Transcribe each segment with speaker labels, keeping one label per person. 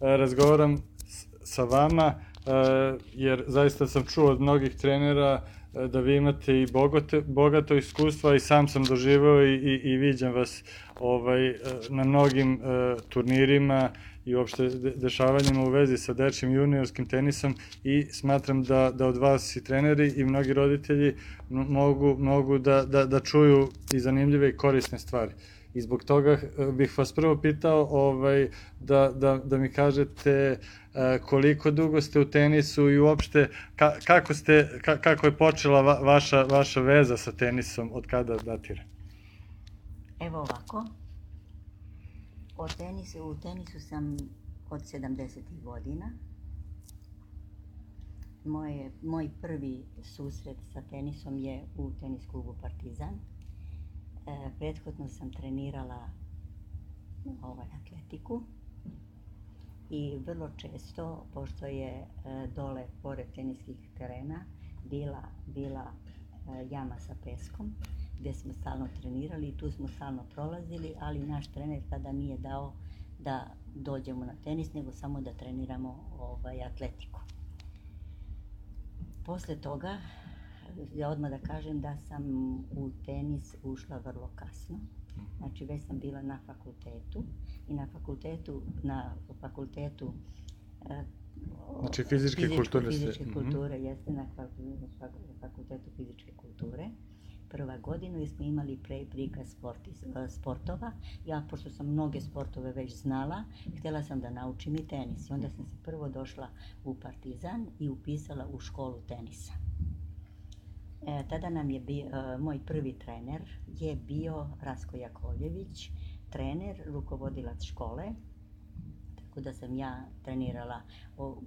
Speaker 1: razgovaram sa vama, jer zaista sam čuo od mnogih trenera da vi imate i bogato, bogato iskustva i sam sam doživao i, i, i vas ovaj, na mnogim turnirima i uopšte dešavanjima u vezi sa dečim juniorskim tenisom i smatram da, da od vas i treneri i mnogi roditelji mogu, mogu da, da, da čuju i zanimljive i korisne stvari. I zbog toga eh, bih vas prvo pitao ovaj, da, da, da mi kažete eh, koliko dugo ste u tenisu i uopšte ka, kako, ste, ka, kako je počela va, vaša, vaša veza sa tenisom, od kada datira?
Speaker 2: Evo ovako, O tenisu, u tenisu sam od 70. godina. Moje, moj prvi susret sa tenisom je u tenis klubu Partizan. E, prethodno sam trenirala ovaj, atletiku i vrlo često, pošto je e, dole, pored teniskih terena, bila, bila e, jama sa peskom, gde smo stalno trenirali i tu smo stalno prolazili, ali naš trener tada nije dao da dođemo na tenis, nego samo da treniramo ovaj, atletiku. Posle toga, ja odmah da kažem da sam u tenis ušla vrlo kasno. Znači, već sam bila na fakultetu i na fakultetu, na fakultetu
Speaker 1: e, Znači fizičke, fizičke kulture
Speaker 2: Fizičke mhm. kulture, mm -hmm. jeste na fakultetu fizičke kulture prva godina i smo imali pre prikaz sporti, sportova. Ja, pošto sam mnoge sportove već znala, htela sam da naučim i tenis. I onda sam se prvo došla u Partizan i upisala u školu tenisa. E, tada nam je bio, e, moj prvi trener je bio Rasko Jakovljević, trener, rukovodilac škole, tako da sam ja trenirala o,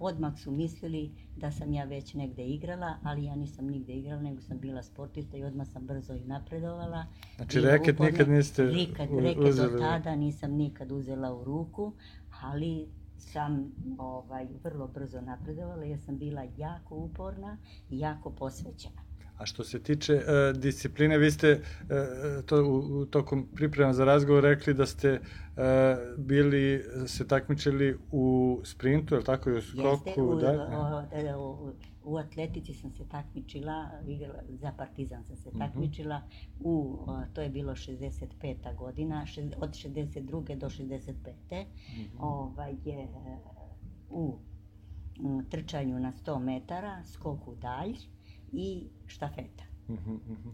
Speaker 2: odmah su mislili da sam ja već negde igrala, ali ja nisam nigde igrala, nego sam bila sportista i odmah sam brzo i napredovala.
Speaker 1: Znači reket uporne, nikad niste
Speaker 2: reket, reket uzeli... do tada nisam nikad uzela u ruku, ali sam ovaj, vrlo brzo napredovala jer sam bila jako uporna i jako posvećena.
Speaker 1: A što se tiče uh, discipline, vi ste uh, to u, u tokom priprema za razgovor rekli da ste uh, bili, se takmičili u sprintu, je li tako, i u skoku?
Speaker 2: Jeste, u, da? O, u, u atletici sam se takmičila, igrala, za Partizan sam se mhm. takmičila, uh -huh. u, to je bilo 65. godina, šest, od 62. do 65. Uh -huh. ovaj, je, u trčanju na 100 metara, skoku dalj, i štafeta. Mhm,
Speaker 1: mhm.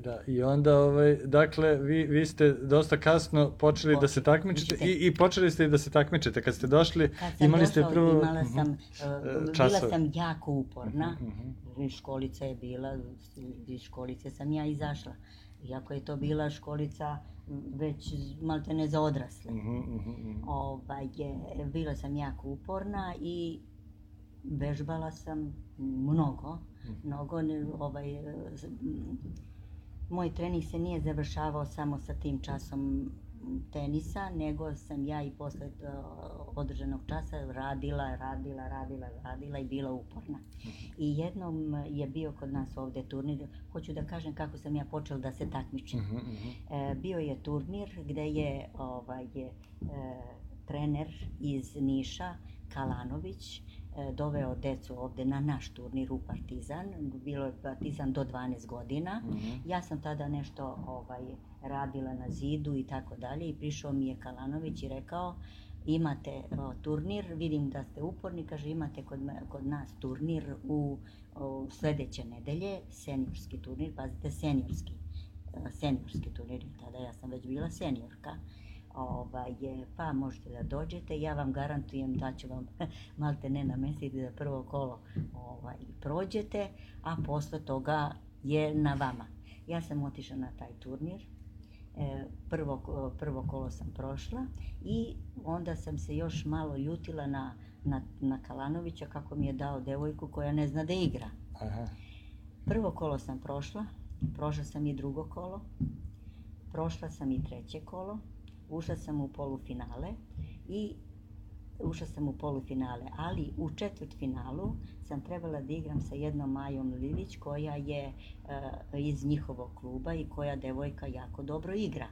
Speaker 1: Da, i onda, ovaj, dakle, vi, vi ste dosta kasno počeli da se takmičite i, i počeli ste i da se takmičite. Kad ste došli,
Speaker 2: Kad
Speaker 1: imali ste prvo...
Speaker 2: Imala sam, uh, bila sam jako uporna, uh -huh. školica je bila, iz školice sam ja izašla. Iako je to bila školica već malte ne za odrasle. Uh -huh, uh -huh. Ovaj, je, bila sam jako uporna i vežbala sam mnogo mnogo, ovaj, moj trening se nije završavao samo sa tim časom tenisa, nego sam ja i posle održanog časa radila, radila, radila, radila i bila uporna. I jednom je bio kod nas ovde turnir, hoću da kažem kako sam ja počela da se takmičim. Uh -huh. E, bio je turnir gde je ovaj, je, e, trener iz Niša, Kalanović, E, doveo decu ovde na naš turnir u Partizan, bilo je Partizan do 12 godina. Mm -hmm. Ja sam tada nešto ovaj, radila na zidu i tako dalje i prišao mi je Kalanović i rekao imate o, turnir, vidim da ste uporni, kaže imate kod, kod nas turnir u o, sledeće nedelje, seniorski turnir, pazite, seniorski, e, seniorski turnir, tada ja sam već bila seniorka ovaj, pa možete da dođete, ja vam garantujem da ću vam malte ne namestiti da prvo kolo ovaj, prođete, a posle toga je na vama. Ja sam otišla na taj turnir, e, prvo, prvo kolo sam prošla i onda sam se još malo ljutila na, na, na Kalanovića kako mi je dao devojku koja ne zna da igra. Aha. Prvo kolo sam prošla, prošla sam i drugo kolo, prošla sam i treće kolo, ušla sam u polufinale i ušla sam u polufinale, ali u četvrtfinalu sam trebala da igram sa jednom Majom Lilić koja je uh, iz njihovog kluba i koja devojka jako dobro igra.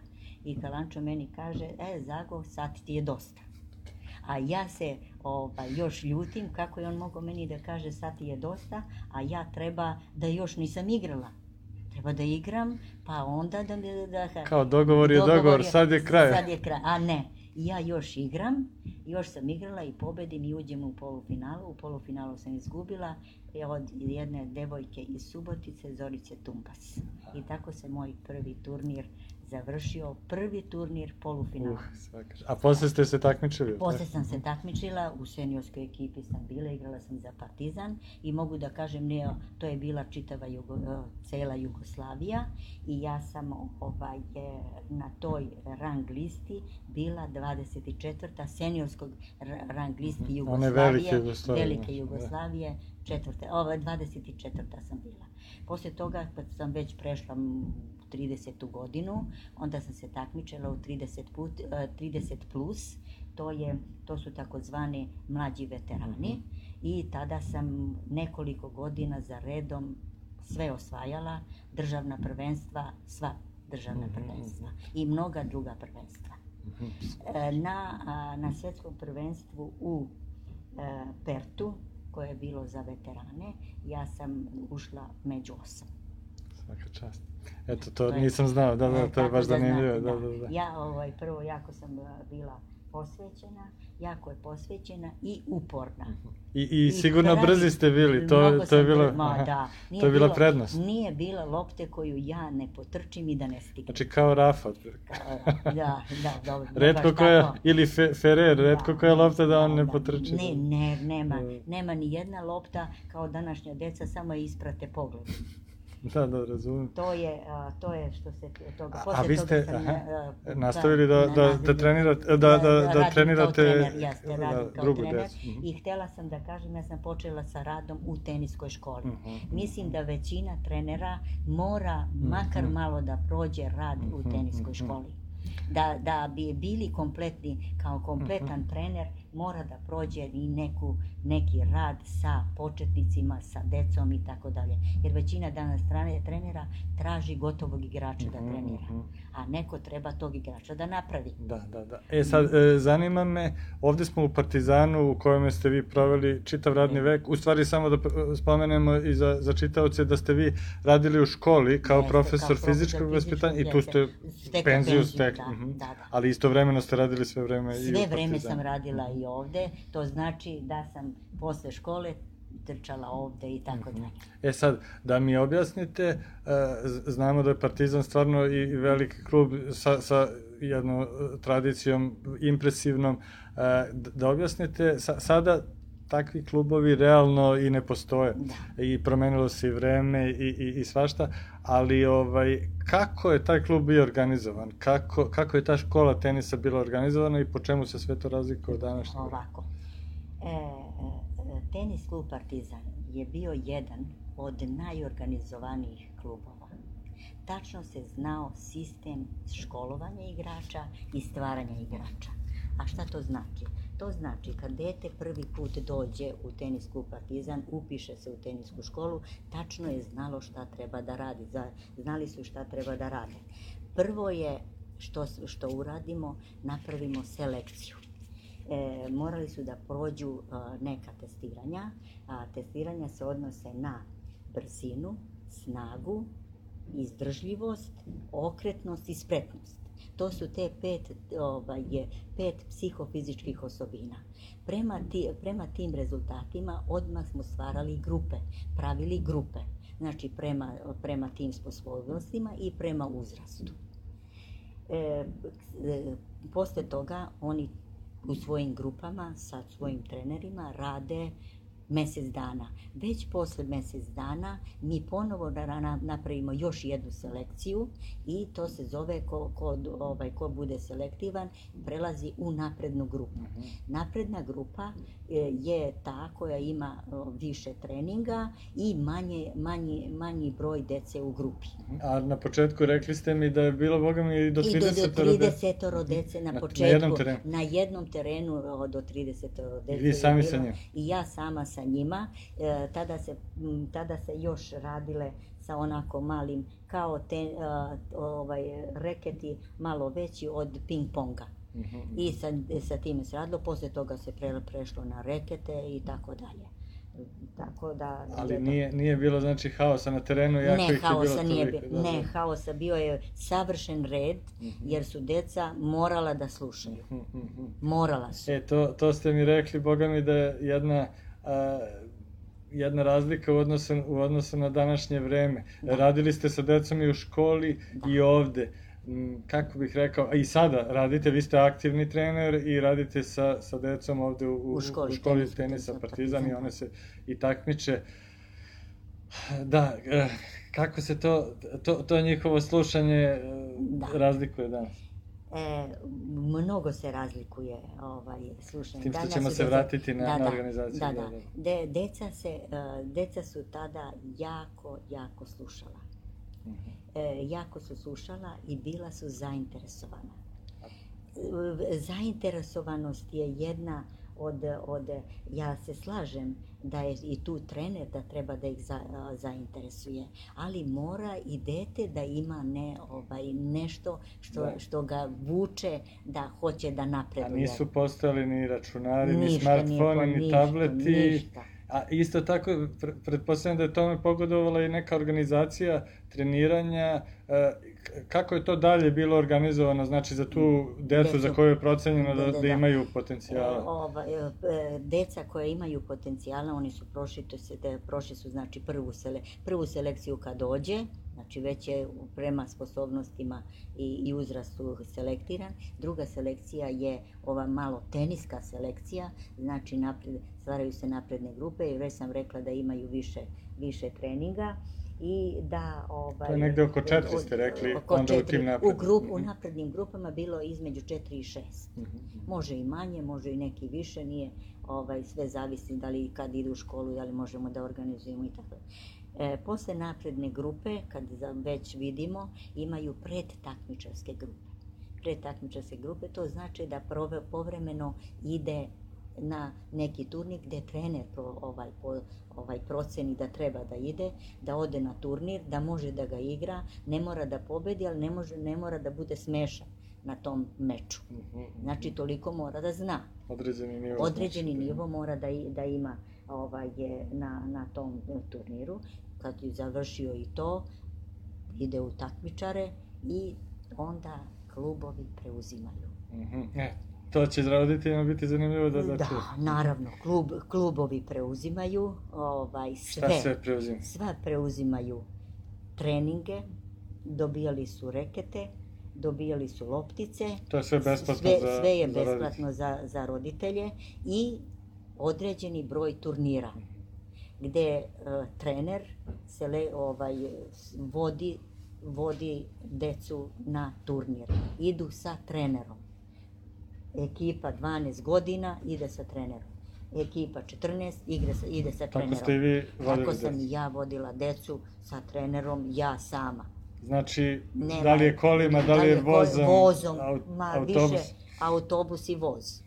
Speaker 2: I Kalančo meni kaže, e, Zago, sad ti je dosta. A ja se ovaj, još ljutim kako je on mogao meni da kaže sad ti je dosta, a ja treba da još nisam igrala. Treba da igram, pa onda da... da, da
Speaker 1: Kao dogovor je dogovor, sad je kraj.
Speaker 2: Sad je kraj, a ne. Ja još igram, još sam igrala i pobedim i uđem u polufinalu. U polufinalu sam izgubila od jedne devojke iz Subotice, Zorice Tumpas. I tako se moj prvi turnir završio prvi turnir polufinala. Uh,
Speaker 1: A posle ste se takmičili?
Speaker 2: Posle sam se takmičila, u seniorskoj ekipi sam bila, igrala sam za Partizan i mogu da kažem, ne, to je bila čitava Jugo, e, cela Jugoslavija i ja sam ovaj, na toj rang listi bila 24. seniorskog rang listi mhm. Jugoslavije, One velike Jugoslavije, velike Jugoslavije četvrte, ovaj, 24. sam bila. Posle toga, kad sam već prešla 30. godinu, onda sam se takmičila u 30, put, 30 e, plus, to, je, to su takozvani mlađi veterani mm -hmm. i tada sam nekoliko godina za redom sve osvajala, državna prvenstva, sva državna mm -hmm. prvenstva i mnoga druga prvenstva. Mm -hmm. Na, na svetskom prvenstvu u e, Pertu, koje je bilo za veterane, ja sam ušla među osam.
Speaker 1: Svaka čast. Eto, to, to nisam znao, da, da, to je baš da zanimljivo. Da, da, da.
Speaker 2: Ja, ovaj, prvo, jako sam bila posvećena, jako je posvećena i uporna.
Speaker 1: Mhm. I, i, I sigurno kraj, brzi ste bili, to, to je bilo, ma, da. Nije to je bila bilo, prednost.
Speaker 2: Nije bila lopte koju ja ne potrčim i da ne stignem.
Speaker 1: Znači kao Rafa.
Speaker 2: da, da, dobro.
Speaker 1: redko koja, tako. ili fe, Ferrer, da, redko koja lopta da on da, ne da. potrči.
Speaker 2: Ne, ne, nema, nema ni jedna lopta kao današnja deca, samo isprate pogled.
Speaker 1: Da, da, razumem.
Speaker 2: To je, a, to je što se toga,
Speaker 1: posle a vi ste toga sam, aha, a, nastavili da, da, da, trenirate, da, da, da, da trenirate
Speaker 2: trener, jeste, radim da, kao drugu trener decu. Mhm. I htela sam da kažem, ja sam počela sa radom u teniskoj školi. Uh mhm, -huh. Mhm. Mislim da većina trenera mora makar uh -huh. malo da prođe rad uh -huh. u teniskoj školi. Da, da bi bili kompletni, kao kompletan trener, mora da prođe i neku, neki rad sa početnicima, sa decom i tako dalje. Jer većina danas strane trenera traži gotovog igrača da mhm, trenira. Mhm. A neko treba tog igrača da napravi.
Speaker 1: Da, da, da. E sad, e, zanima me, ovde smo u Partizanu u kojem ste vi proveli čitav radni vek. U stvari samo da spomenemo i za, za čitaoce da ste vi radili u školi kao Jeste, profesor kao fizičkog vaspitanja i tu ste penziju stekli. Da, mhm. da, da. Ali istovremeno ste radili sve vreme
Speaker 2: sve i u Partizanu. Sve vreme sam radila i ovde, to znači da sam posle škole trčala ovde i tako mhm. dalje.
Speaker 1: E sad, da mi objasnite, e, znamo da je Partizan stvarno i veliki klub sa, sa jednom tradicijom impresivnom, e, da objasnite, sada takvi klubovi realno i ne postoje. Da. I promenilo se i vreme i, i, i svašta, ali ovaj, kako je taj klub bio organizovan? Kako, kako je ta škola tenisa bila organizovana i po čemu se sve to razlikuje od današnjeg?
Speaker 2: Ovako. E, e, tenis klub Partizan je bio jedan od najorganizovanijih klubova. Tačno se znao sistem školovanja igrača i stvaranja igrača. A šta to znači? To znači kad dete prvi put dođe u tenisku partizan, upiše se u tenisku školu, tačno je znalo šta treba da radi, znali su šta treba da rade. Prvo je što, što uradimo, napravimo selekciju. E, morali su da prođu a, neka testiranja, a testiranja se odnose na brzinu, snagu, izdržljivost, okretnost i spretnost. To su te pet, ovaj, pet psihofizičkih osobina. Prema, ti, prema tim rezultatima odmah smo stvarali grupe, pravili grupe. Znači prema, prema tim sposobnostima i prema uzrastu. E, e, posle toga oni u svojim grupama sa svojim trenerima rade mesec dana. Već posle mesec dana mi ponovo da napravimo još jednu selekciju i to se zove ko, ko, ovaj, ko bude selektivan prelazi u naprednu grupu. Mhm. Napredna grupa e, je ta koja ima više treninga i manje, manji, manji broj dece u grupi.
Speaker 1: A na početku rekli ste mi da je bilo, boga mi, i do 30 I do,
Speaker 2: do 30 dece na, na početku. Na jednom terenu? Na jednom terenu do 30 dece. I
Speaker 1: vi sami sa njim?
Speaker 2: I ja sama sa njima. E, tada, se, tada se još radile sa onako malim, kao te, e, ovaj, reketi malo veći od ping-ponga.
Speaker 1: Mhm.
Speaker 2: I sa, sa time se radilo, posle toga se pre, prešlo na rekete i tako dalje. Tako da...
Speaker 1: Ali
Speaker 2: je-
Speaker 1: nije, nije bilo znači haosa na terenu, jako
Speaker 2: ne,
Speaker 1: ih je bilo
Speaker 2: haosa nije
Speaker 1: toliko,
Speaker 2: bilo.
Speaker 1: da,
Speaker 2: Ne,
Speaker 1: da.
Speaker 2: haosa bio je savršen red, jer su deca morala da slušaju.
Speaker 1: Mhm, mhm.
Speaker 2: Morala su.
Speaker 1: E, to, to ste mi rekli, boga mi, da je jedna, a, jedna razlika u odnosu, u odnosu na današnje vreme.
Speaker 2: Da.
Speaker 1: Radili ste sa decom i u školi i ovde. Kako bih rekao, a i sada radite, vi ste aktivni trener i radite sa, sa decom ovde u,
Speaker 2: U školi
Speaker 1: u školi
Speaker 2: tenisa,
Speaker 1: tenisa Partizan i
Speaker 2: Partizan.
Speaker 1: one se i takmiče. Da, eh, kako se to, to, to njihovo slušanje eh,
Speaker 2: Da.
Speaker 1: razlikuje danas?
Speaker 2: E, mnogo se razlikuje ovaj, slušanje.
Speaker 1: Tim što
Speaker 2: Danas
Speaker 1: ćemo se
Speaker 2: deca-
Speaker 1: vratiti na-
Speaker 2: da,
Speaker 1: na
Speaker 2: da,
Speaker 1: organizaciju,
Speaker 2: Da,
Speaker 1: da,
Speaker 2: da.
Speaker 1: da.
Speaker 2: De, deca, se, e, deca su tada jako, jako slušala.
Speaker 1: Mhm.
Speaker 2: E, jako su slušala i bila su zainteresovana. Zainteresovanost je jedna od, od, ja se slažem da je i tu trener da treba da ih za, a, zainteresuje, ali mora i dete da ima ne, ovaj, nešto što,
Speaker 1: Da.
Speaker 2: što ga vuče da hoće da
Speaker 1: A
Speaker 2: napreduje.
Speaker 1: nisu postojali ni računari, ni
Speaker 2: Ništa nije
Speaker 1: smartfoni, ni
Speaker 2: ništa,
Speaker 1: tableti.
Speaker 2: ništa.
Speaker 1: A isto tako, pre- pretpostavljam da je tome pogodovala i neka organizacija treniranja. Kako je to dalje bilo organizovano, znači za tu decu za
Speaker 2: Decu.
Speaker 1: koju je procenjeno da,
Speaker 2: Da,
Speaker 1: da,
Speaker 2: da, da.
Speaker 1: imaju potencijala?
Speaker 2: Ovaj, e, e, deca koja imaju potencijala, oni su prošli, to se, da, prošli su znači prvu, sele, prvu selekciju kad dođe, znači već je prema sposobnostima i, i uzrastu selektiran. Druga selekcija je ova malo teniska selekcija, znači napred, stvaraju se napredne grupe i već sam rekla da imaju više, više treninga i da ovaj
Speaker 1: To je negde oko četiri ste rekli,
Speaker 2: oko
Speaker 1: onda u
Speaker 2: četiri.
Speaker 1: tim naprednim.
Speaker 2: u grup u
Speaker 1: Mhm.
Speaker 2: naprednim grupama bilo između 4 i 6
Speaker 1: Mhm.
Speaker 2: Može i manje, može i neki više, nije ovaj, sve zavisi da li kad idu u školu, da li možemo da organizujemo i tako. E, posle napredne grupe, kad za- već vidimo, imaju predtakmičarske grupe. Predtakmičarske grupe, to znači da prove, povremeno ide na neki turnir gde trener pro, ovaj, po, ovaj proceni da treba da ide, da ode na turnir, da može da ga igra, ne mora da pobedi, ali ne, može, ne mora da bude smešan na tom meču.
Speaker 1: Mhm.
Speaker 2: Znači, toliko mora da zna.
Speaker 1: Određeni nivo.
Speaker 2: Određeni
Speaker 1: znači,
Speaker 2: nivo mora da, i- da ima ovaj, je na, na tom e, turniru. Kad je završio i to, ide u takmičare i onda klubovi preuzimaju.
Speaker 1: Mhm. E, to će roditeljima biti zanimljivo da, da,
Speaker 2: Da, naravno, klub, klubovi preuzimaju ovaj, sve.
Speaker 1: Šta sve preuzima?
Speaker 2: Sva preuzimaju treninge, dobijali su rekete, dobijali su loptice,
Speaker 1: To je sve besplatno
Speaker 2: sve,
Speaker 1: za
Speaker 2: sve je
Speaker 1: za
Speaker 2: besplatno za, za roditelje i određeni broj turnira gde e, trener se le, ovaj, vodi, vodi decu na turnir. Idu sa trenerom. Ekipa 12 godina ide sa trenerom. Ekipa 14 igre sa, ide sa
Speaker 1: Tako
Speaker 2: trenerom.
Speaker 1: ste i vi vodili
Speaker 2: Tako sam i ja vodila decu sa trenerom, ja sama.
Speaker 1: Znači,
Speaker 2: Nema-
Speaker 1: da li je kolima, da li je
Speaker 2: ko-
Speaker 1: vozom,
Speaker 2: vozom
Speaker 1: au-
Speaker 2: ma,
Speaker 1: autobus
Speaker 2: više autobus i voz.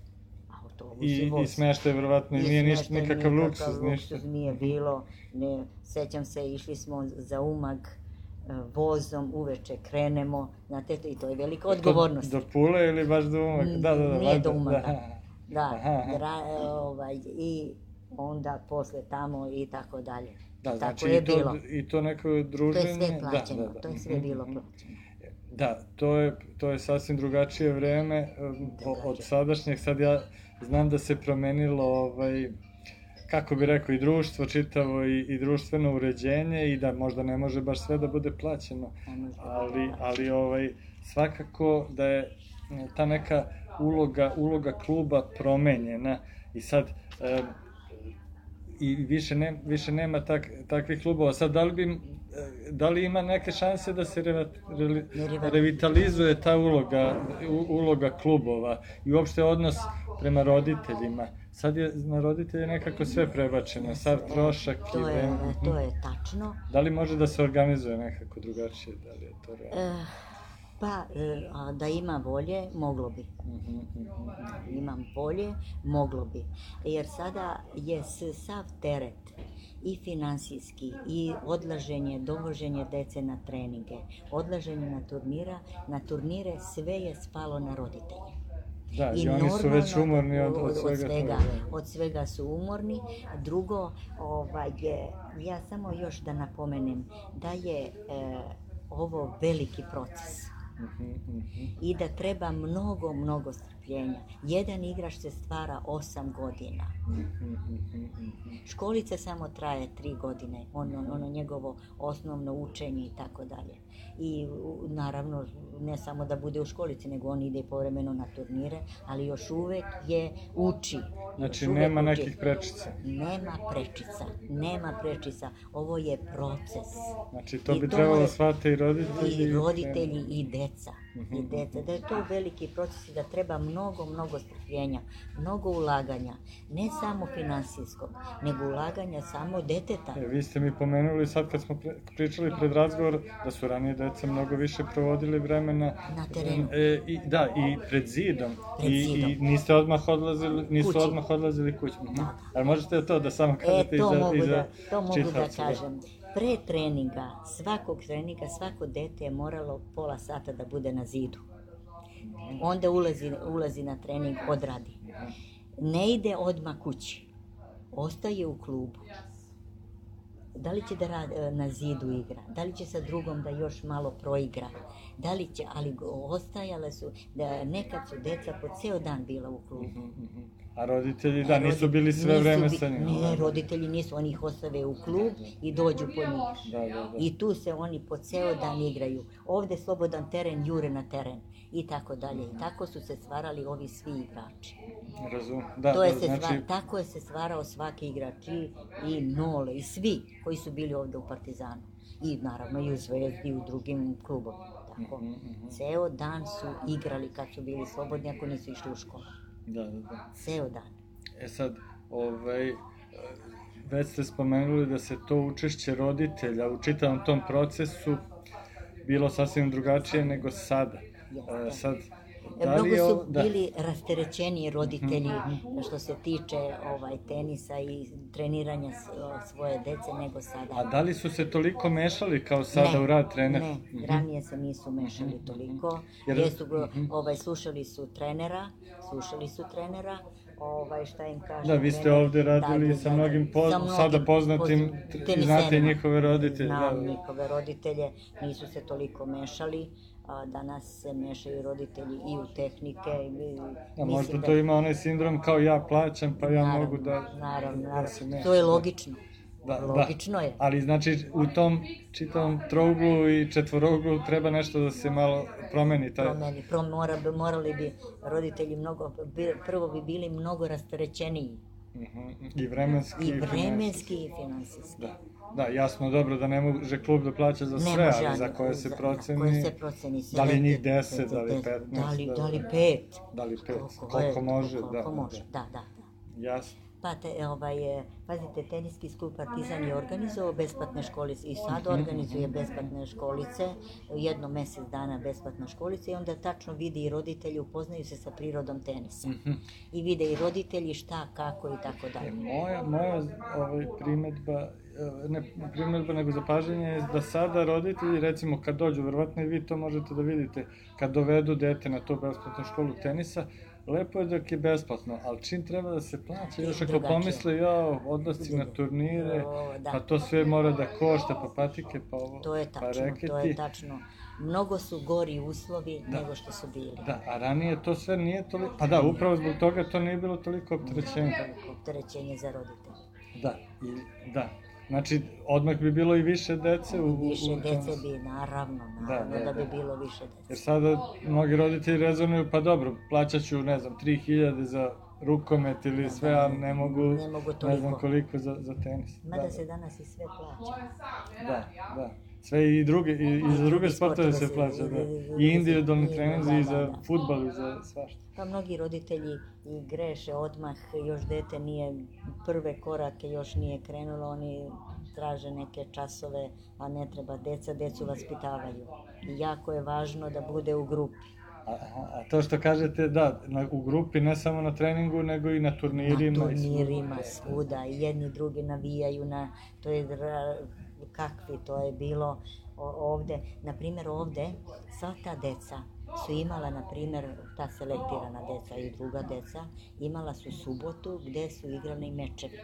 Speaker 2: Autobus i,
Speaker 1: i,
Speaker 2: voz.
Speaker 1: i smeštaj, verovatno, i nije ništa, nikakav luksuz, ništa.
Speaker 2: luksuz nije bilo. Ne, sećam se, išli smo za umag vozom, uveče krenemo, znate, i to je velika odgovornost.
Speaker 1: Do, do Pule ili baš do Umaga?
Speaker 2: Mm,
Speaker 1: Da, da, da.
Speaker 2: nije do Umaga.
Speaker 1: Da.
Speaker 2: Da, e, ovaj, i onda posle tamo i tako dalje.
Speaker 1: Da,
Speaker 2: tako
Speaker 1: znači
Speaker 2: je
Speaker 1: i to,
Speaker 2: bilo.
Speaker 1: i to neko
Speaker 2: To je
Speaker 1: druženje.
Speaker 2: sve plaćeno,
Speaker 1: da, da, da.
Speaker 2: to je sve
Speaker 1: Mhm,
Speaker 2: bilo
Speaker 1: mhm.
Speaker 2: plaćeno.
Speaker 1: Da, to je, to je sasvim drugačije vreme um, o- od
Speaker 2: Drugačije.
Speaker 1: sadašnjeg. Sad ja znam da se promenilo, ovaj, kako bi rekao, i društvo čitavo i, i društveno uređenje i da možda ne može baš sve da bude plaćeno. Ali, ali ovaj, svakako da je m, ta neka uloga, uloga kluba promenjena i sad em, i više, ne, više nema tak, takvih klubova. Sad, da li, bi, e, da li ima neke šanse da se Reva- revitalizuje ta uloga, u, uloga klubova i uopšte odnos prema roditeljima? Sad je na roditelje nekako sve prebačeno, sad trošak i
Speaker 2: To je,
Speaker 1: vreme.
Speaker 2: to je tačno.
Speaker 1: Da li može da se organizuje nekako drugačije? Da li je to realno?
Speaker 2: E, pa, e, a da ima volje, moglo bi.
Speaker 1: Mhm, mhm.
Speaker 2: Imam volje, moglo bi. Jer sada je sav teret i finansijski i odlaženje, dovoženje dece na treninge, odlaženje na turnira, na turnire sve je spalo na roditelje.
Speaker 1: Da, i oni su već umorni od- od svega
Speaker 2: svega,
Speaker 1: toga, da.
Speaker 2: od svega su umorni. Drugo, ovaj, ja samo još da napomenem da je e, ovo veliki proces
Speaker 1: Mhm, mhm.
Speaker 2: i da treba mnogo, mnogo strpljenja. Jedan igrač se stvara 8 godina. Školica samo traje tri godine, ono, ono njegovo osnovno učenje i tako dalje. I naravno, ne samo da bude u školici, nego on ide povremeno na turnire, ali još uvek je uči.
Speaker 1: Znači, nema
Speaker 2: uči.
Speaker 1: nekih prečica.
Speaker 2: Nema prečica, nema prečica. Ovo je proces.
Speaker 1: Znači, to
Speaker 2: I
Speaker 1: bi
Speaker 2: to
Speaker 1: trebalo
Speaker 2: je-
Speaker 1: shvate i roditelji.
Speaker 2: I roditelji i deca.
Speaker 1: Mhm,
Speaker 2: I deca. Da je to veliki proces i da treba mnogo, mnogo strpljenja, mnogo ulaganja. Ne samo finansijskog, nego ulaganja samo deteta.
Speaker 1: E, vi ste mi pomenuli sad kad smo pričali pred razgovor da su ranije deca mnogo više provodili vremena
Speaker 2: Na terenu.
Speaker 1: E, i, da, i pred zidom.
Speaker 2: Pred
Speaker 1: I,
Speaker 2: zidom.
Speaker 1: I niste odmah odlazili, nisu
Speaker 2: Kući.
Speaker 1: odmah odlazili kući. Mhm.
Speaker 2: Da.
Speaker 1: Ali možete to da samo
Speaker 2: E,
Speaker 1: kažete
Speaker 2: to
Speaker 1: i za,
Speaker 2: mogu,
Speaker 1: i za
Speaker 2: da, to mogu da kažem. Pre treninga, svakog treninga, svako dete je moralo pola sata da bude na zidu. Onda ulazi, ulazi na trening, odradi. Ne ide odmah kući. Ostaje u klubu. Da li će da rad, e, na zidu igra? Da li će sa drugom da još malo proigra? Da li će, ali ostajale su, da nekad su deca po ceo dan bila u klubu.
Speaker 1: Mhm, mhm. A roditelji, da, nisu bili sve
Speaker 2: nisu
Speaker 1: vreme
Speaker 2: bi-
Speaker 1: sa njim.
Speaker 2: Ne,
Speaker 1: da.
Speaker 2: roditelji nisu, oni ih ostave u klub i dođu po njih.
Speaker 1: Da, da, da.
Speaker 2: I tu se oni po ceo dan igraju. Ovde slobodan teren, jure na teren. I tako dalje. I tako su se stvarali ovi svi igrači.
Speaker 1: Razum. Da,
Speaker 2: to je
Speaker 1: da,
Speaker 2: se
Speaker 1: znači,
Speaker 2: stva, tako je se stvarao svaki igrač i, i Nole i svi koji su bili ovde u Partizanu. I naravno i u Zvezdi i u drugim klubovima. Tako.
Speaker 1: Mhm, mhm.
Speaker 2: Ceo dan su igrali kad su bili slobodni ako nisu išli u školu.
Speaker 1: Da, da, da.
Speaker 2: Ceo dan.
Speaker 1: E sad, ovaj, već ste spomenuli da se to učešće roditelja u čitavom tom procesu bilo sasvim drugačije nego sada. E,
Speaker 2: Jeste.
Speaker 1: sad, da
Speaker 2: Mnogo su
Speaker 1: ovo- da.
Speaker 2: bili rasterećeniji roditelji
Speaker 1: Mhm.
Speaker 2: što se tiče ovaj tenisa i treniranja svoje dece nego sada.
Speaker 1: A da li su se toliko mešali kao sada u rad trener?
Speaker 2: Ne,
Speaker 1: Mhm.
Speaker 2: ranije se nisu mešali toliko.
Speaker 1: Jer-
Speaker 2: Jesu,
Speaker 1: Mhm.
Speaker 2: ovaj, slušali su trenera, slušali su trenera, ovaj, šta im kaže
Speaker 1: Da, vi ste
Speaker 2: trener.
Speaker 1: ovde radili
Speaker 2: Da,
Speaker 1: sa mnogim
Speaker 2: sa
Speaker 1: poz-
Speaker 2: mnogim
Speaker 1: sada poznatim
Speaker 2: poz-
Speaker 1: znate njihove roditelje,
Speaker 2: Znam
Speaker 1: da.
Speaker 2: njihove roditelje, nisu se toliko mešali. A danas se mešaju roditelji i u tehnike. I,
Speaker 1: A
Speaker 2: mislim
Speaker 1: možda
Speaker 2: da-
Speaker 1: to ima onaj sindrom kao ja plaćam, pa ja
Speaker 2: Naravno,
Speaker 1: mogu da...
Speaker 2: Naravno,
Speaker 1: da
Speaker 2: naravno.
Speaker 1: se mešam.
Speaker 2: To je logično.
Speaker 1: Da, da.
Speaker 2: Logično je.
Speaker 1: Ali znači u tom čitavom trouglu i četvoroglu treba nešto da se malo promeni taj...
Speaker 2: Promeni, pro, mora, morali bi roditelji mnogo, prvo bi bili mnogo rasterećeniji.
Speaker 1: Mhm, I vremenski
Speaker 2: I vremenski i finansijski.
Speaker 1: Da. Da, jasno, dobro da ne može klub da plaća za sve,
Speaker 2: može,
Speaker 1: ali za koje se proceni...
Speaker 2: Koje se proceni.
Speaker 1: Da li njih
Speaker 2: te-
Speaker 1: 10,
Speaker 2: te-
Speaker 1: da li
Speaker 2: te-
Speaker 1: 15,
Speaker 2: Da li,
Speaker 1: da,
Speaker 2: da li
Speaker 1: da.
Speaker 2: pet.
Speaker 1: Da li pet,
Speaker 2: Koliko
Speaker 1: koliko,
Speaker 2: je,
Speaker 1: može,
Speaker 2: koliko
Speaker 1: da,
Speaker 2: može,
Speaker 1: da.
Speaker 2: da, da. da.
Speaker 1: Jasno.
Speaker 2: Pa te, ovaj, pazite, teniski klub Partizan je organizovao besplatne školice i sad
Speaker 1: Mhm,
Speaker 2: organizuje besplatne školice, jedno mesec dana besplatna školica i onda tačno vidi i roditelji, upoznaju se sa prirodom tenisa.
Speaker 1: Mhm.
Speaker 2: I vide i roditelji šta, kako i tako
Speaker 1: E,
Speaker 2: dalje.
Speaker 1: moja, moja ovaj, primetba, e, ne primetba nego zapažanje je da sada roditelji, recimo kad dođu, verovatno i vi to možete da vidite, kad dovedu dete na tu besplatnu školu tenisa, lepo je dok je besplatno, ali čim treba da se plaća, još ako pomisle, ja, odlasci na turnire,
Speaker 2: O, da.
Speaker 1: pa to sve mora da košta, pa patike, pa ovo,
Speaker 2: To je
Speaker 1: pa
Speaker 2: tačno, to je
Speaker 1: reketi.
Speaker 2: tačno. Mnogo su gori uslovi
Speaker 1: Da.
Speaker 2: nego što su bili.
Speaker 1: Da, a ranije to sve nije toliko, pa da, upravo zbog toga to nije bilo toliko opterećenje.
Speaker 2: Veliko opterećenje za roditelje.
Speaker 1: Da, i, da. Znači, odmah bi bilo i više dece u, u,
Speaker 2: Više
Speaker 1: u
Speaker 2: dece bi, naravno,
Speaker 1: Da,
Speaker 2: naravno
Speaker 1: da,
Speaker 2: da, bi
Speaker 1: da.
Speaker 2: bilo više
Speaker 1: Jer
Speaker 2: dece.
Speaker 1: sada mnogi roditelji rezonuju, pa dobro, plaćat ću, ne znam, 3000 za rukomet ili sve, a ne mogu,
Speaker 2: Ne mogu
Speaker 1: ne znam koliko za, za tenis.
Speaker 2: Mada
Speaker 1: da,
Speaker 2: se danas i sve plaća.
Speaker 1: da, da. Sve i druge, i, i za druge sportove se plaća, da. I individualni treninzi, i za futbal, i za svašta.
Speaker 2: Pa mnogi roditelji i greše odmah, još dete nije prve korake, još nije krenulo, oni traže neke časove, a ne treba deca, decu vaspitavaju. I jako je važno da bude u grupi.
Speaker 1: A, a, to što kažete, da, na, u grupi, ne samo na treningu, nego i na turnirima.
Speaker 2: na turnirima, svuda, i jedni drugi navijaju na, to je kakvi, to je bilo ovde, na primjer ovde, sva ta deca su imala, na primjer, ta selektirana deca i druga deca, imala su subotu gde su igrali mečevi.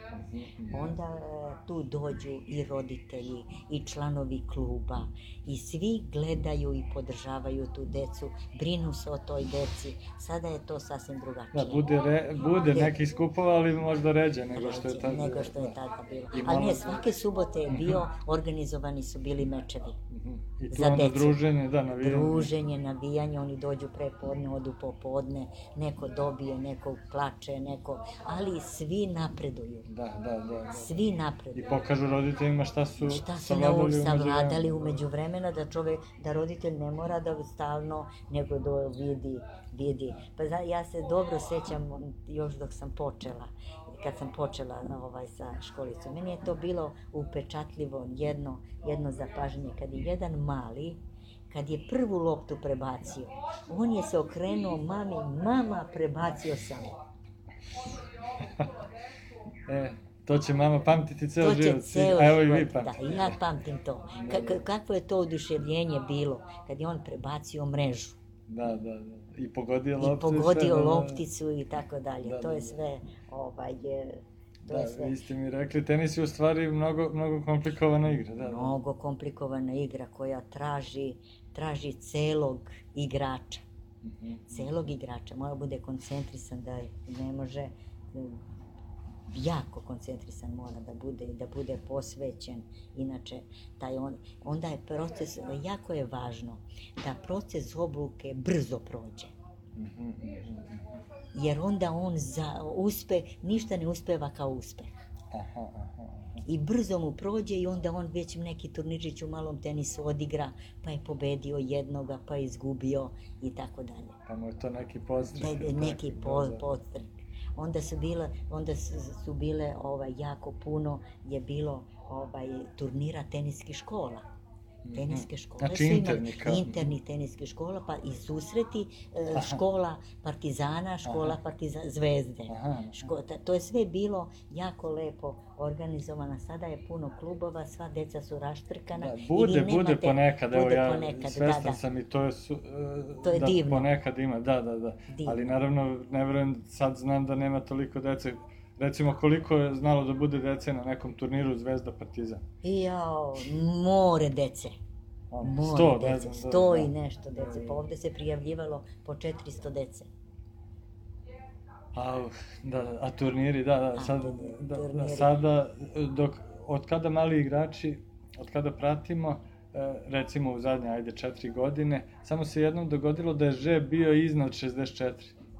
Speaker 2: Onda e, tu dođu i roditelji i članovi kluba i svi gledaju i podržavaju tu decu, brinu se o toj deci. Sada je to sasvim drugačije.
Speaker 1: Da, bude, re, bude nekih skupova, ali možda ređe nego što je tada.
Speaker 2: Nego što je tada bilo. Ali ne, svake subote je bio, organizovani su bili mečevi.
Speaker 1: Mhm. I tu
Speaker 2: za
Speaker 1: onda
Speaker 2: decu.
Speaker 1: druženje, da, navijanje.
Speaker 2: Druženje, navijanje, oni dođu prepodne, odu popodne, neko dobije, neko plače, neko, ali svi napreduju.
Speaker 1: Da, da, da. da.
Speaker 2: Svi
Speaker 1: I
Speaker 2: napreduju.
Speaker 1: pokažu roditeljima šta su
Speaker 2: Šta su
Speaker 1: savladali
Speaker 2: nau,
Speaker 1: u međuvremenu.
Speaker 2: savladali umeđu vremena da čovek, da roditelj ne mora da stalno, nego da vidi, vidi. Pa zna, ja se dobro sećam još dok sam počela, kad sam počela ovaj, sa školicom. Meni je to bilo upečatljivo jedno, jedno zapažanje. Kad je jedan mali, kad je prvu loptu prebacio, on je se okrenuo mami, mama prebacio sam.
Speaker 1: E, to će mama pamtiti ceo
Speaker 2: To će
Speaker 1: život.
Speaker 2: ceo
Speaker 1: evo i
Speaker 2: život,
Speaker 1: vi
Speaker 2: da,
Speaker 1: pamtite.
Speaker 2: i ja pamtim to. Ka, ka, kakvo je to oduševljenje bilo kad je on prebacio mrežu
Speaker 1: Da, da, da. I pogodio
Speaker 2: i
Speaker 1: loptu. sve,
Speaker 2: pogodio
Speaker 1: da, da.
Speaker 2: lopticu i tako dalje.
Speaker 1: Da,
Speaker 2: To
Speaker 1: da,
Speaker 2: je
Speaker 1: da.
Speaker 2: sve, ovaj, je, to
Speaker 1: Da,
Speaker 2: je sve
Speaker 1: vi ste mi rekli, tenis je u stvari mnogo, mnogo komplikovana igra. Da, da.
Speaker 2: mnogo komplikovana igra koja traži, traži celog igrača.
Speaker 1: Mhm.
Speaker 2: Celog igrača. Mora bude koncentrisan da ne može mm, jako koncentrisan mora da bude i da bude posvećen. Inače, taj on, onda je proces, jako je važno da proces obuke brzo prođe.
Speaker 1: Mhm, mhm.
Speaker 2: Jer onda on za uspe, ništa ne uspeva kao uspeh.
Speaker 1: Aha, aha, aha.
Speaker 2: I brzo mu prođe i onda on već neki turnirčić u malom tenisu odigra, pa je pobedio jednoga, pa je izgubio i tako dalje.
Speaker 1: Pa mu je to neki podstrek.
Speaker 2: Da,
Speaker 1: ili
Speaker 2: neki po,
Speaker 1: da.
Speaker 2: podstrek. Onda su bile, onda su, su bile ovaj, jako puno je bilo ovaj, turnira teniskih škola. Teniske škole
Speaker 1: Znači
Speaker 2: su imali
Speaker 1: interni kao-
Speaker 2: interni teniske škola, pa i susreti e,
Speaker 1: Aha.
Speaker 2: škola Partizana, škola
Speaker 1: Aha.
Speaker 2: Partiza, Zvezde.
Speaker 1: Aha, aha.
Speaker 2: Ško, ta- to je sve bilo jako lepo organizovano. Sada je puno klubova, sva deca su raštrkana.
Speaker 1: Da, bude, bude
Speaker 2: nemate-
Speaker 1: ponekad, evo
Speaker 2: bude
Speaker 1: ja
Speaker 2: ponekad,
Speaker 1: svestan
Speaker 2: da, da.
Speaker 1: sam i to je, su, e,
Speaker 2: To je
Speaker 1: da
Speaker 2: divno.
Speaker 1: ponekad ima, da, da, da.
Speaker 2: Divno.
Speaker 1: Ali naravno, ne verujem, sad znam da nema toliko dece. Recimo, koliko je znalo da bude dece na nekom turniru Zvezda Partizan?
Speaker 2: Jao, more dece. More
Speaker 1: sto, ne
Speaker 2: dece,
Speaker 1: znam, da,
Speaker 2: sto
Speaker 1: da.
Speaker 2: i nešto dece. Pa ovde se prijavljivalo po 400 dece.
Speaker 1: A, da, da, a turniri, da, da,
Speaker 2: A,
Speaker 1: sad,
Speaker 2: turniri,
Speaker 1: da, da,
Speaker 2: turniri.
Speaker 1: sada, dok, od kada mali igrači, od kada pratimo, e, recimo u zadnje, ajde, četiri godine, samo se jednom dogodilo da je Že bio iznad 64.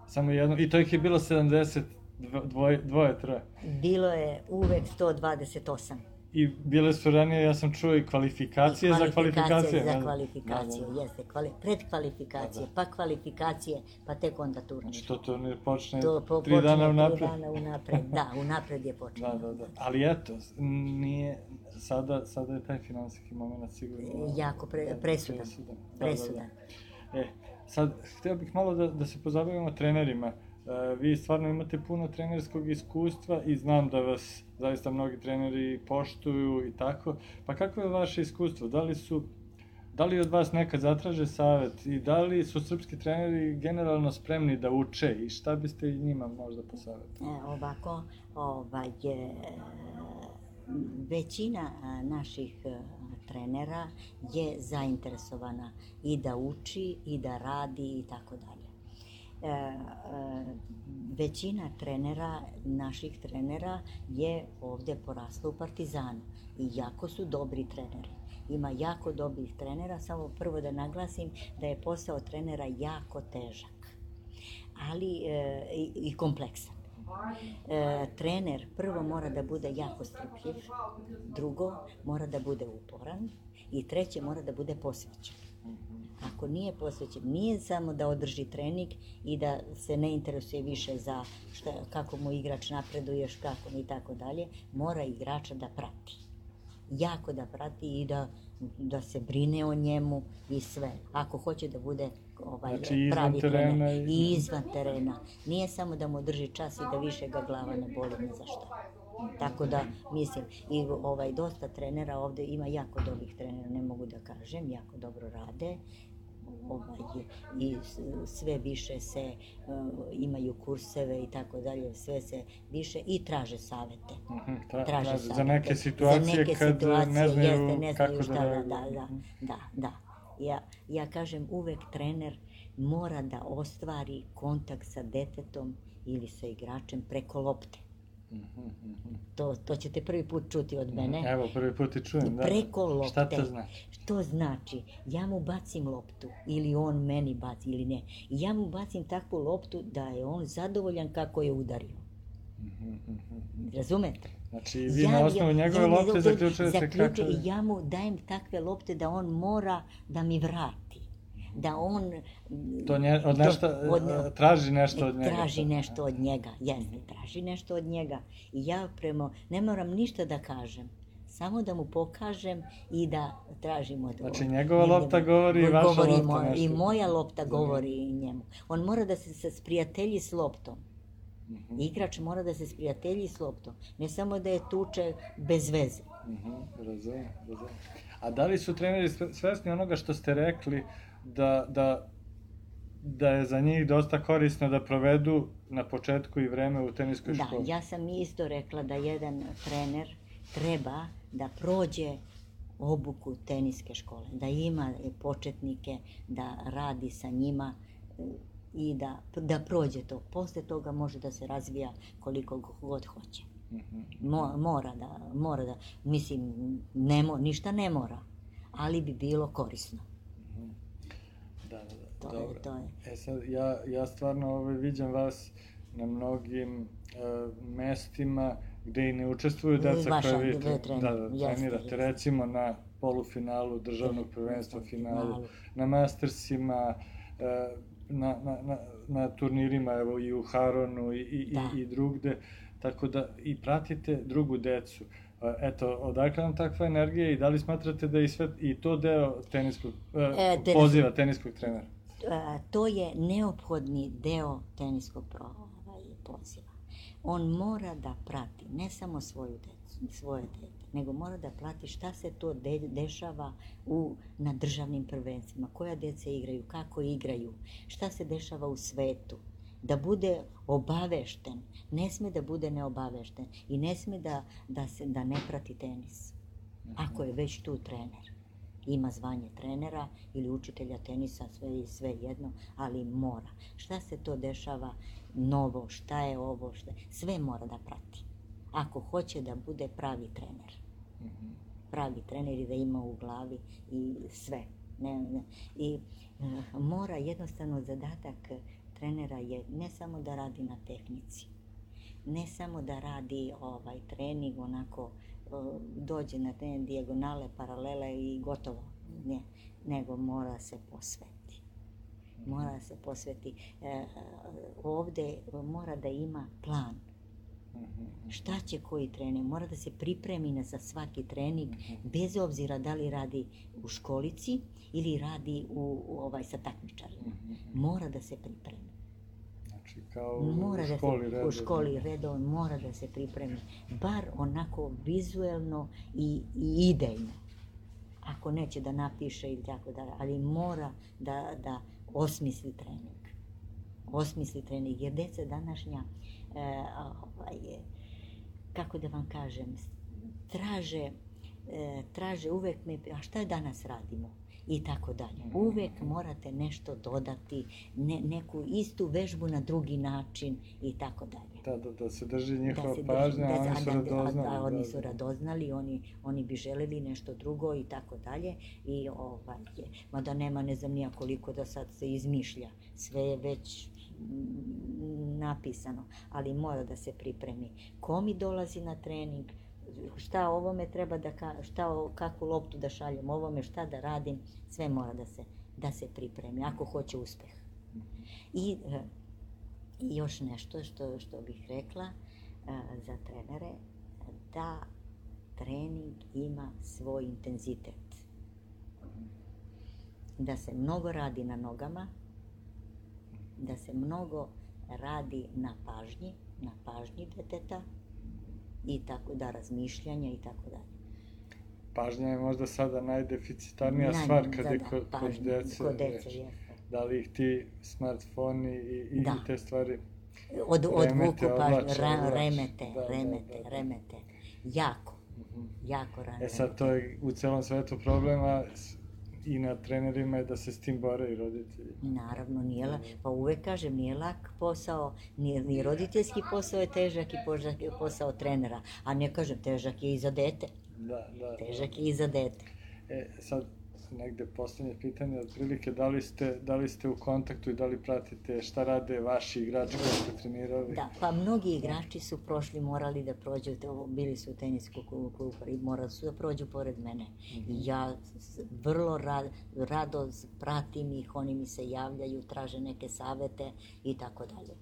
Speaker 1: Samo jednom, i to ih je bilo 70, dvo- dvoje, dvoje, troje.
Speaker 2: Bilo je uvek 128.
Speaker 1: I bile su ranije, ja sam čuo i kvalifikacije, za kvalifikacije.
Speaker 2: za
Speaker 1: da,
Speaker 2: kvalifikacije,
Speaker 1: Da, da.
Speaker 2: jeste. Kvali, predkvalifikacije,
Speaker 1: Da, da.
Speaker 2: pa kvalifikacije, pa tek onda turnir.
Speaker 1: Znači to turnir počne
Speaker 2: To po,
Speaker 1: tri dana unapred.
Speaker 2: Tri dana unapred, da, unapred je počeo.
Speaker 1: Da, da, da. Ali eto, nije, sada, sada je taj finansijski moment sigurno...
Speaker 2: Jako pre-
Speaker 1: da,
Speaker 2: presudan.
Speaker 1: presudan. Da, da,
Speaker 2: Presudan.
Speaker 1: da. E, sad, htio bih malo da, da se pozabavimo trenerima. E, vi stvarno imate puno trenerskog iskustva i znam da vas zaista mnogi treneri poštuju i tako. Pa kako je vaše iskustvo? Da li su Da li od vas nekad zatraže savet i da li su srpski treneri generalno spremni da uče i šta biste i njima možda posavjetovali?
Speaker 2: E, ovako, ovaj, je, većina a, naših a, trenera je zainteresovana i da uči i da radi i tako dalje. E, e, većina trenera, naših trenera je ovde porasla u Partizanu i jako su dobri treneri. Ima jako dobrih trenera, samo prvo da naglasim da je posao trenera jako težak, ali e, i, kompleksan. E, trener prvo mora da bude jako strpljiv, drugo mora da bude uporan i treće mora da bude posvećen. Ako nije posvećen, nije samo da održi trening i da se ne interesuje više za šta, kako mu igrač napreduje, kako i tako dalje, mora igrača da prati. Jako da prati i da, da se brine o njemu i sve. Ako hoće da bude ovaj,
Speaker 1: Znači,
Speaker 2: pravi trener.
Speaker 1: i-
Speaker 2: I izvan terena. Nije samo da mu drži čas i da više ga glava ne boli ni za šta. Tako da, mislim, i ovaj, dosta trenera ovde ima jako dobrih trenera, ne mogu da kažem, jako dobro rade. ovaj, i sve više se uh, imaju kurseve i tako dalje, sve se više i traže savete.
Speaker 1: Mhm, tra-
Speaker 2: Traže
Speaker 1: traže za
Speaker 2: savete.
Speaker 1: neke situacije
Speaker 2: za neke
Speaker 1: kad
Speaker 2: situacije,
Speaker 1: ne znaju
Speaker 2: jeste, ne znaju
Speaker 1: kako
Speaker 2: šta
Speaker 1: da
Speaker 2: da, da, da, da, da. Ja, ja kažem uvek trener mora da ostvari kontakt sa detetom ili sa igračem preko lopte. To, to ćete prvi put čuti od mene.
Speaker 1: Evo, prvi put i čujem, da.
Speaker 2: Preko lopte.
Speaker 1: Šta to znači?
Speaker 2: Što znači? Ja mu bacim loptu ili on meni baci ili ne. Ja mu bacim takvu loptu da je on zadovoljan kako je udario.
Speaker 1: Mhm, mhm, mhm.
Speaker 2: Razumete?
Speaker 1: Znači, vi na osnovu njegove
Speaker 2: ja
Speaker 1: lopte zaključujete kako...
Speaker 2: i ja mu dajem takve lopte da on mora da mi vrati. Da on...
Speaker 1: To nje, od
Speaker 2: to-
Speaker 1: nešto,
Speaker 2: od-
Speaker 1: e, traži nešto od njega.
Speaker 2: Traži nešto od njega, jeste, traži nešto od njega. I ja prema, ne moram ništa da kažem, samo da mu pokažem i da tražim od
Speaker 1: Znači, njegova lopta govori i vaša
Speaker 2: govori
Speaker 1: lopta
Speaker 2: moja- I
Speaker 1: nešto.
Speaker 2: moja lopta
Speaker 1: Da.
Speaker 2: govori i njemu. On mora da se, se sprijatelji s loptom.
Speaker 1: Mhm,
Speaker 2: Igrač mora da se sprijatelji s loptom. Ne samo da je tuče bez veze.
Speaker 1: mhm, razumem, razumem. A da li su treneri sve- svesni onoga što ste rekli da, da, da je za njih dosta korisno da provedu na početku i vreme u teniskoj
Speaker 2: Da,
Speaker 1: školi?
Speaker 2: ja sam isto rekla da jedan trener treba da prođe obuku teniske škole, da ima početnike, da radi sa njima e, i da, da prođe to. Posle toga može da se razvija koliko god hoće.
Speaker 1: Mhm.
Speaker 2: Mo, mora da, mora da, mislim, ne mo, ništa ne mora, ali bi bilo korisno.
Speaker 1: Da, da, da.
Speaker 2: To
Speaker 1: Dobro.
Speaker 2: je, to je.
Speaker 1: E sad, ja, ja stvarno ovaj, viđam vas na mnogim uh, mestima gde i ne učestvuju deca
Speaker 2: Vaša-
Speaker 1: koje vi tre- da, da,
Speaker 2: jeste,
Speaker 1: trenirate.
Speaker 2: jeste.
Speaker 1: Recimo na polufinalu državnog prvenstva, finalu, na Mastersima, e, na, na, na, na turnirima, evo i u Haronu i, i,
Speaker 2: Da.
Speaker 1: i, i drugde, tako da i pratite drugu decu. E, Eto, odakle vam takva energija i da li smatrate da je i, sve, i to deo teniskog, e,
Speaker 2: E, tenis-
Speaker 1: poziva teniskog trenera?
Speaker 2: a, to je neophodni deo teniskog ovaj, poziva. On mora da prati ne samo svoju decu, svoje dete, nego mora da prati šta se to de, dešava u, na državnim prvenstvima, koja deca igraju, kako igraju, šta se dešava u svetu. Da bude obavešten, ne sme da bude neobavešten i ne sme da, da, se, da ne prati tenis. Ako je već tu trener ima zvanje trenera ili učitelja tenisa, sve i sve jedno, ali mora. Šta se to dešava novo, šta je ovo, šta, sve mora da prati. Ako hoće da bude pravi trener.
Speaker 1: Mhm.
Speaker 2: Pravi trener i da ima u glavi i sve. Ne, ne. I e, mora jednostavno zadatak trenera je ne samo da radi na tehnici, ne samo da radi ovaj trening onako e, dođe na te dijagonale, paralele i gotovo. Ne, nego mora se posveti. Mora se posveti. E, ovde mora da ima plan.
Speaker 1: Mhm.
Speaker 2: Šta će koji trening? Mora da se pripremi na za svaki trening, bez obzira da li radi u školici ili radi u, u ovaj sa takmičarima.
Speaker 1: Mhm.
Speaker 2: Mora da se pripremi.
Speaker 1: Kao u
Speaker 2: Mora da
Speaker 1: školi
Speaker 2: se, u
Speaker 1: redovno.
Speaker 2: školi redovno mora da se pripremi. Bar onako vizuelno i, i idejno. Ako neće da napiše ili tako da, ali mora da, da osmisli trening. Osmisli trening, jer deca današnja, e, ovaj, kako da vam kažem, traže, e, traže uvek me, a šta danas radimo? I tako dalje. Uvek morate nešto dodati, ne, neku istu vežbu na drugi način i tako dalje.
Speaker 1: Da, da, da se drži njihova
Speaker 2: se
Speaker 1: pažnja,
Speaker 2: drži-
Speaker 1: a oni
Speaker 2: da,
Speaker 1: su
Speaker 2: da, da,
Speaker 1: radoznali.
Speaker 2: Da, oni
Speaker 1: da,
Speaker 2: su
Speaker 1: da.
Speaker 2: radoznali, oni, oni bi želeli nešto drugo i tako dalje. I ovaj, je, mada nema ne znam nija koliko da sad se izmišlja. Sve je već napisano, ali mora da se pripremi. Ko mi dolazi na trening, šta ovome treba da, ka, šta, o- kakvu loptu da šaljem ovome, šta da radim, sve mora da se, da se pripremi, ako hoće uspeh. I, e, i još nešto što, što bih rekla e, za trenere, da trening ima svoj intenzitet. Da se mnogo radi na nogama, da se mnogo radi na pažnji, na pažnji deteta i tako da razmišljanja i tako dalje.
Speaker 1: pažnja je možda sada najdeficitarnija
Speaker 2: Naj-
Speaker 1: stvar kad
Speaker 2: da,
Speaker 1: je
Speaker 2: da,
Speaker 1: kod, kod
Speaker 2: pažnja,
Speaker 1: dece.
Speaker 2: Kod dece, jeste.
Speaker 1: Da li ih ti smartfoni i, i,
Speaker 2: Da.
Speaker 1: i te stvari
Speaker 2: Od,
Speaker 1: Remete,
Speaker 2: odvuku pažnju,
Speaker 1: odvlače,
Speaker 2: ra, remete,
Speaker 1: Da, da,
Speaker 2: remete,
Speaker 1: da, da.
Speaker 2: remete. Jako, jako rano.
Speaker 1: E sad, to je u celom svetu problema i na trenerima je da se s tim bore i roditelji.
Speaker 2: Naravno, nije la, pa uvek kažem, nije lak posao, ni, ni roditeljski posao je težak i požak je posao trenera, a ne kažem, težak je i za dete,
Speaker 1: Da, da.
Speaker 2: težak je i za dete.
Speaker 1: E, sad, negde poslednje pitanje, otprilike, da li, ste, da li ste u kontaktu i da li pratite šta rade vaši igrači koji ste trenirali?
Speaker 2: Da, pa mnogi igrači su prošli, morali da prođu, bili su u tenisku klubu i morali su da prođu pored mene. I ja vrlo rad, rado pratim ih, oni mi se javljaju, traže neke savete i tako dalje.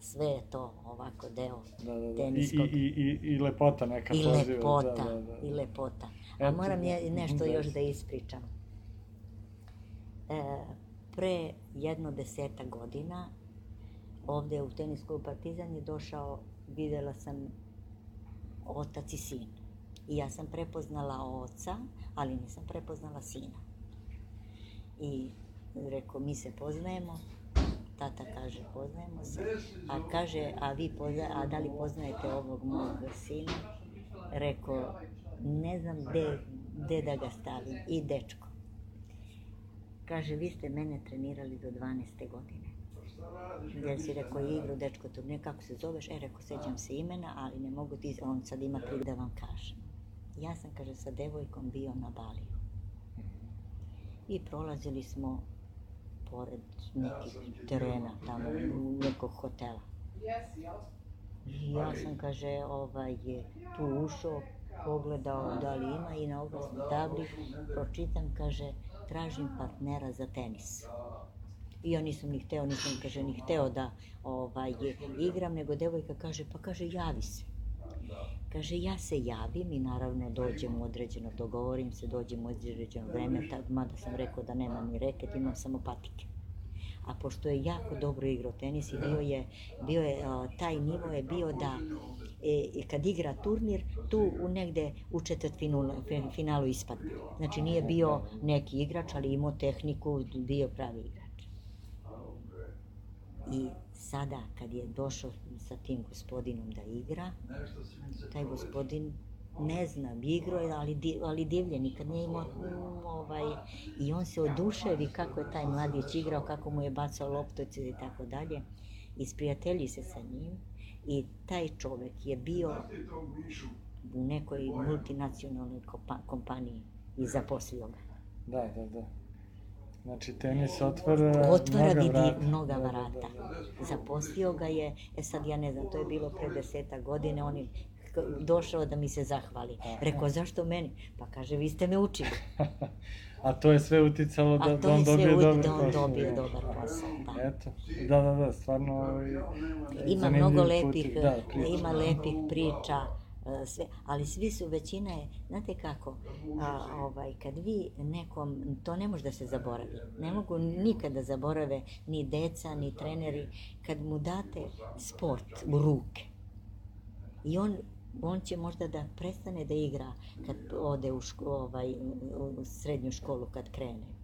Speaker 2: Sve je to ovako deo
Speaker 1: Da, da, da. I, i,
Speaker 2: teniskog.
Speaker 1: i, i, I lepota neka
Speaker 2: I
Speaker 1: poziva.
Speaker 2: lepota,
Speaker 1: Da, da, da.
Speaker 2: i lepota. A moram je nešto
Speaker 1: da.
Speaker 2: još da ispričam. E, pre jedno deseta godina ovde u tenisku Partizan je došao, videla sam otac i sin. I ja sam prepoznala oca, ali nisam prepoznala sina. I rekao, mi se poznajemo, tata kaže, poznajemo se, a kaže, a vi pozna, a da li poznajete ovog mog sina? Rekao, ne znam gde, gde da ga stavim, i dečko. Kaže, vi ste mene trenirali do 12. godine. Ja si rekao, igru, dečko, to ne, kako se zoveš? E, rekao, sećam se imena, ali ne mogu ti, on sad ima tri da vam kažem. Ja sam, kaže, sa devojkom bio na Baliju. I prolazili smo pored nekih terena tamo, nekog hotela. I ja sam, kaže, ovaj, tu ušao, pogledao da li ima i na oglasnoj tabli pročitam, kaže, tražim partnera za tenis. I ja nisam ni hteo, nisam, kaže, ni hteo da ovaj, igram, nego devojka kaže, pa kaže, javi se. Kaže, ja se javim i naravno dođem u određeno, dogovorim se, dođem u određeno vreme, tad, mada sam rekao da nemam ni reket, imam samo patike. A pošto je jako dobro igrao tenis i bio je, bio je taj nivo je bio da e, kad igra turnir, tu u negde u četvrt finalu, ispadne. Znači nije bio neki igrač, ali imao tehniku, bio pravi igrač. I sada kad je došao sa tim gospodinom da igra, taj gospodin ne znam, igrao je, ali, ali divlje, nikad nije imao mm, ovaj, i on se oduševi kako je taj mladić igrao, kako mu je bacao loptice i tako dalje. Isprijatelji se sa njim i taj čovek je bio u nekoj multinacionalnoj kompa- kompaniji i zaposlio ga.
Speaker 1: Da, da, da. Znači, tenis otvara,
Speaker 2: Otvara
Speaker 1: mnoga vrata.
Speaker 2: mnoga
Speaker 1: Da, da,
Speaker 2: vrata.
Speaker 1: da, da.
Speaker 2: Zaposlio ga je, e sad ja ne znam, to je bilo pre deseta godine, on je došao da mi se zahvali. Rekao, zašto meni? Pa kaže, vi ste me učili.
Speaker 1: A to je sve uticalo da,
Speaker 2: A
Speaker 1: da
Speaker 2: to
Speaker 1: on
Speaker 2: je sve
Speaker 1: dobije
Speaker 2: ud-
Speaker 1: dobar
Speaker 2: da on
Speaker 1: posao.
Speaker 2: dobije dobar posao, da.
Speaker 1: Eto, da, da, da, stvarno ovaj,
Speaker 2: Ima mnogo lepih,
Speaker 1: da, priča.
Speaker 2: ima lepih priča, e, sve, ali svi su, većina je, znate kako, a, ovaj, kad vi nekom, to ne može da se zaboravi, ne mogu nikada da zaborave ni deca, ni treneri, kad mu date sport u ruke i on on će možda da prestane da igra kad ode u, ško, ovaj, u srednju školu kad krene.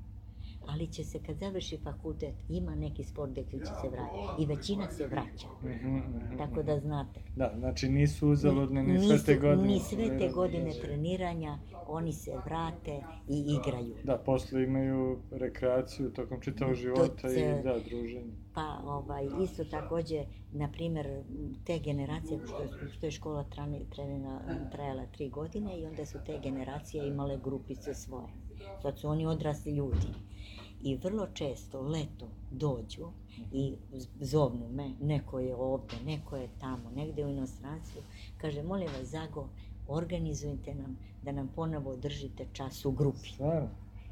Speaker 2: Ali će se kad završi fakultet, ima neki sport gde će se vratiti. I većina se vraća.
Speaker 1: Mhm, mhm,
Speaker 2: Tako da znate.
Speaker 1: Da, znači nisu uzaludne ni sve te godine.
Speaker 2: Ni sve te godine treniranja, oni se vrate i igraju.
Speaker 1: Da, posle imaju rekreaciju tokom čitavog života i
Speaker 2: ce-
Speaker 1: da, druženje.
Speaker 2: Pa ovaj, isto takođe, na primer, te generacije, što, što je škola trane, trenena, trajala tri godine i onda su te generacije imale grupice svoje. Sad su oni odrasli ljudi. I vrlo često leto dođu i zovnu me, neko je ovde, neko je tamo, negde u inostranstvu, kaže, molim vas, Zago, organizujte nam da nam ponovo držite čas u grupi.
Speaker 1: Stvarno?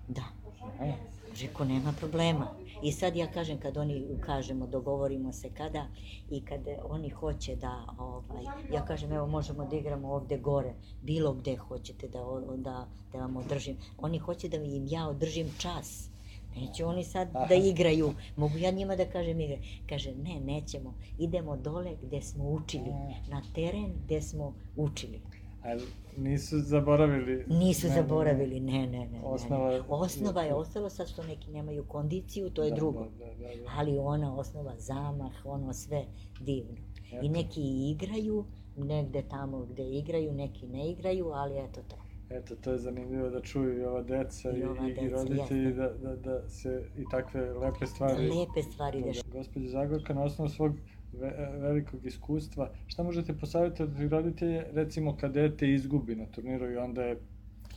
Speaker 2: Da.
Speaker 1: Aha.
Speaker 2: Reko, nema problema. I sad ja kažem, kad oni kažemo, dogovorimo se kada i kad oni hoće da, ovaj, ja kažem, evo možemo da igramo ovde gore, bilo gde hoćete da, da, da vam održim. Oni hoće da im ja održim čas. Neće oni sad da igraju. Mogu ja njima da kažem igre. Kaže, ne, nećemo. Idemo dole gde smo učili. Na teren gde smo učili.
Speaker 1: Ali nisu zaboravili...
Speaker 2: Nisu
Speaker 1: ne,
Speaker 2: zaboravili, ne, ne, ne. ne,
Speaker 1: Osnova
Speaker 2: ne. Osnova je ostalo, sad što neki nemaju kondiciju, to je
Speaker 1: Da,
Speaker 2: drugo.
Speaker 1: Da, da, da, da.
Speaker 2: Ali ona osnova, zamah, ono sve divno.
Speaker 1: Eto.
Speaker 2: I neki igraju, negde tamo gde igraju, neki ne igraju, ali eto to.
Speaker 1: Eto, to je zanimljivo da čuju i ova deca i,
Speaker 2: I ova
Speaker 1: i, roditelji da, da, da se i takve lepe stvari...
Speaker 2: Lepe stvari dešavaju.
Speaker 1: Gospođa Zagorka, na osnovu svog ve- velikog iskustva, šta možete posavjetovati roditelje, recimo kad dete izgubi na turniru i onda je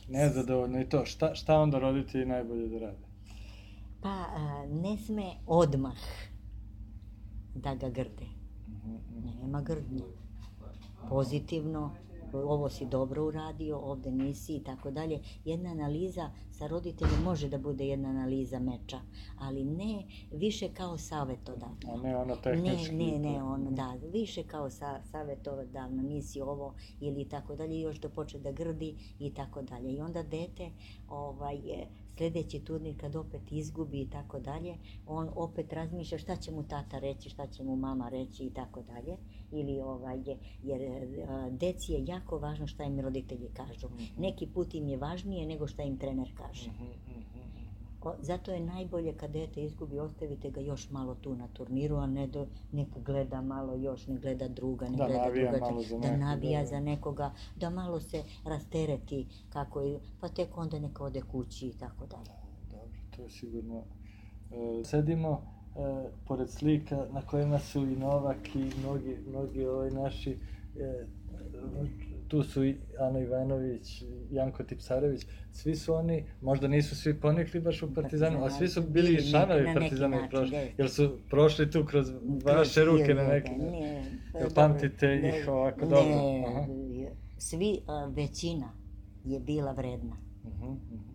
Speaker 1: nezadovoljno i to, šta, šta onda roditelji najbolje da rade?
Speaker 2: Pa a, ne sme odmah da ga grde.
Speaker 1: Mhm, mhm.
Speaker 2: Nema grdnje. Pozitivno, ovo si dobro uradio, ovde nisi i tako dalje. Jedna analiza sa roditeljem može da bude jedna analiza meča, ali ne više kao savjetodavno.
Speaker 1: A ne ono
Speaker 2: Ne,
Speaker 1: tehnički.
Speaker 2: ne,
Speaker 1: to.
Speaker 2: ne, ono, da, više kao sa, savjetodavno, nisi ovo ili tako dalje, još da počne da grdi i tako dalje. I onda dete, ovaj, sledeći turnir kad opet izgubi i tako dalje, on opet razmišlja šta će mu tata reći, šta će mu mama reći i tako dalje. Ili ovaj, je- jer e, deci je jako važno šta im roditelji kažu. Neki put im je važnije nego šta im trener kaže.
Speaker 1: Mhm, mhm, mhm.
Speaker 2: O, zato je najbolje kad dete izgubi, ostavite ga još malo tu na turniru, a ne da nek gleda malo još, ne gleda druga, ne
Speaker 1: Da
Speaker 2: gleda
Speaker 1: navija
Speaker 2: druga,
Speaker 1: malo za
Speaker 2: da navija
Speaker 1: da.
Speaker 2: za nekoga, da malo se rastereti, kako je, pa tek onda neka ode kući i tako dalje.
Speaker 1: Dobro, to je sigurno. E, sedimo e, pored slika na kojima su i Novak i mnogi, mnogi ovaj naši e, tu su i Ana Ivanović, Janko Tipsarević, svi su oni, možda nisu svi ponikli baš u Partizanu, ali svi su bili
Speaker 2: Bili
Speaker 1: članovi Partizana i
Speaker 2: način,
Speaker 1: prošli,
Speaker 2: jeste.
Speaker 1: jer su prošli tu kroz vaše ruke na neki
Speaker 2: Ne, pa
Speaker 1: Jel pamtite
Speaker 2: ne,
Speaker 1: ih ovako
Speaker 2: ne,
Speaker 1: dobro? Aha.
Speaker 2: Svi, a, većina je bila vredna.
Speaker 1: Mhm, mhm.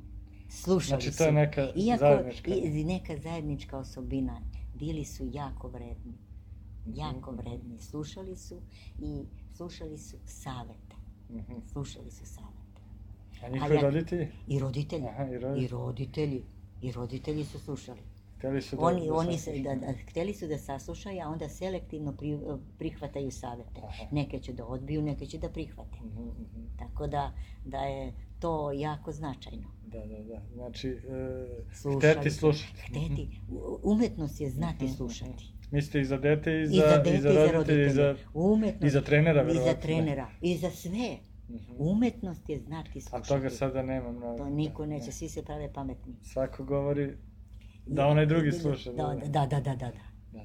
Speaker 2: Slušali
Speaker 1: Znači,
Speaker 2: su.
Speaker 1: to je neka
Speaker 2: Iako,
Speaker 1: zajednička-
Speaker 2: i- neka zajednička osobina. Bili su jako vredni. Jako
Speaker 1: Mhm.
Speaker 2: vredni. Slušali su i slušali su savete.
Speaker 1: Mhm.
Speaker 2: Slušali su savete.
Speaker 1: A njihovi
Speaker 2: ja-
Speaker 1: roditelji?
Speaker 2: I roditelji.
Speaker 1: Aha, i
Speaker 2: I
Speaker 1: roditelji.
Speaker 2: roditelji. I roditelji su slušali.
Speaker 1: Hteli su da,
Speaker 2: Oni,
Speaker 1: da
Speaker 2: oni se, da, da, hteli su da saslušaju, a onda selektivno pri, prihvataju savete.
Speaker 1: Aha.
Speaker 2: Neke će da odbiju, neke će da prihvate.
Speaker 1: Mhm, mhm.
Speaker 2: Tako da, da je to jako značajno.
Speaker 1: Da, da, da. Znači, e,
Speaker 2: Slušali
Speaker 1: hteti slušati.
Speaker 2: Hteti. Umetnost je znati
Speaker 1: Mhm,
Speaker 2: slušati.
Speaker 1: Mislite i za dete i
Speaker 2: I
Speaker 1: za,
Speaker 2: za dete i za
Speaker 1: roditelje i za...
Speaker 2: Umetnost.
Speaker 1: i za trenera,
Speaker 2: I za
Speaker 1: verovatno, ne?
Speaker 2: trenera. I za sve.
Speaker 1: Mhm.
Speaker 2: Umetnost je znati
Speaker 1: A
Speaker 2: slušati.
Speaker 1: toga sada nema mnogo.
Speaker 2: To niko neće,
Speaker 1: Ne.
Speaker 2: svi se prave pametni.
Speaker 1: Svako govori da onaj drugi sluša.
Speaker 2: Da, da, da, da, da, da.
Speaker 1: Da.
Speaker 2: E,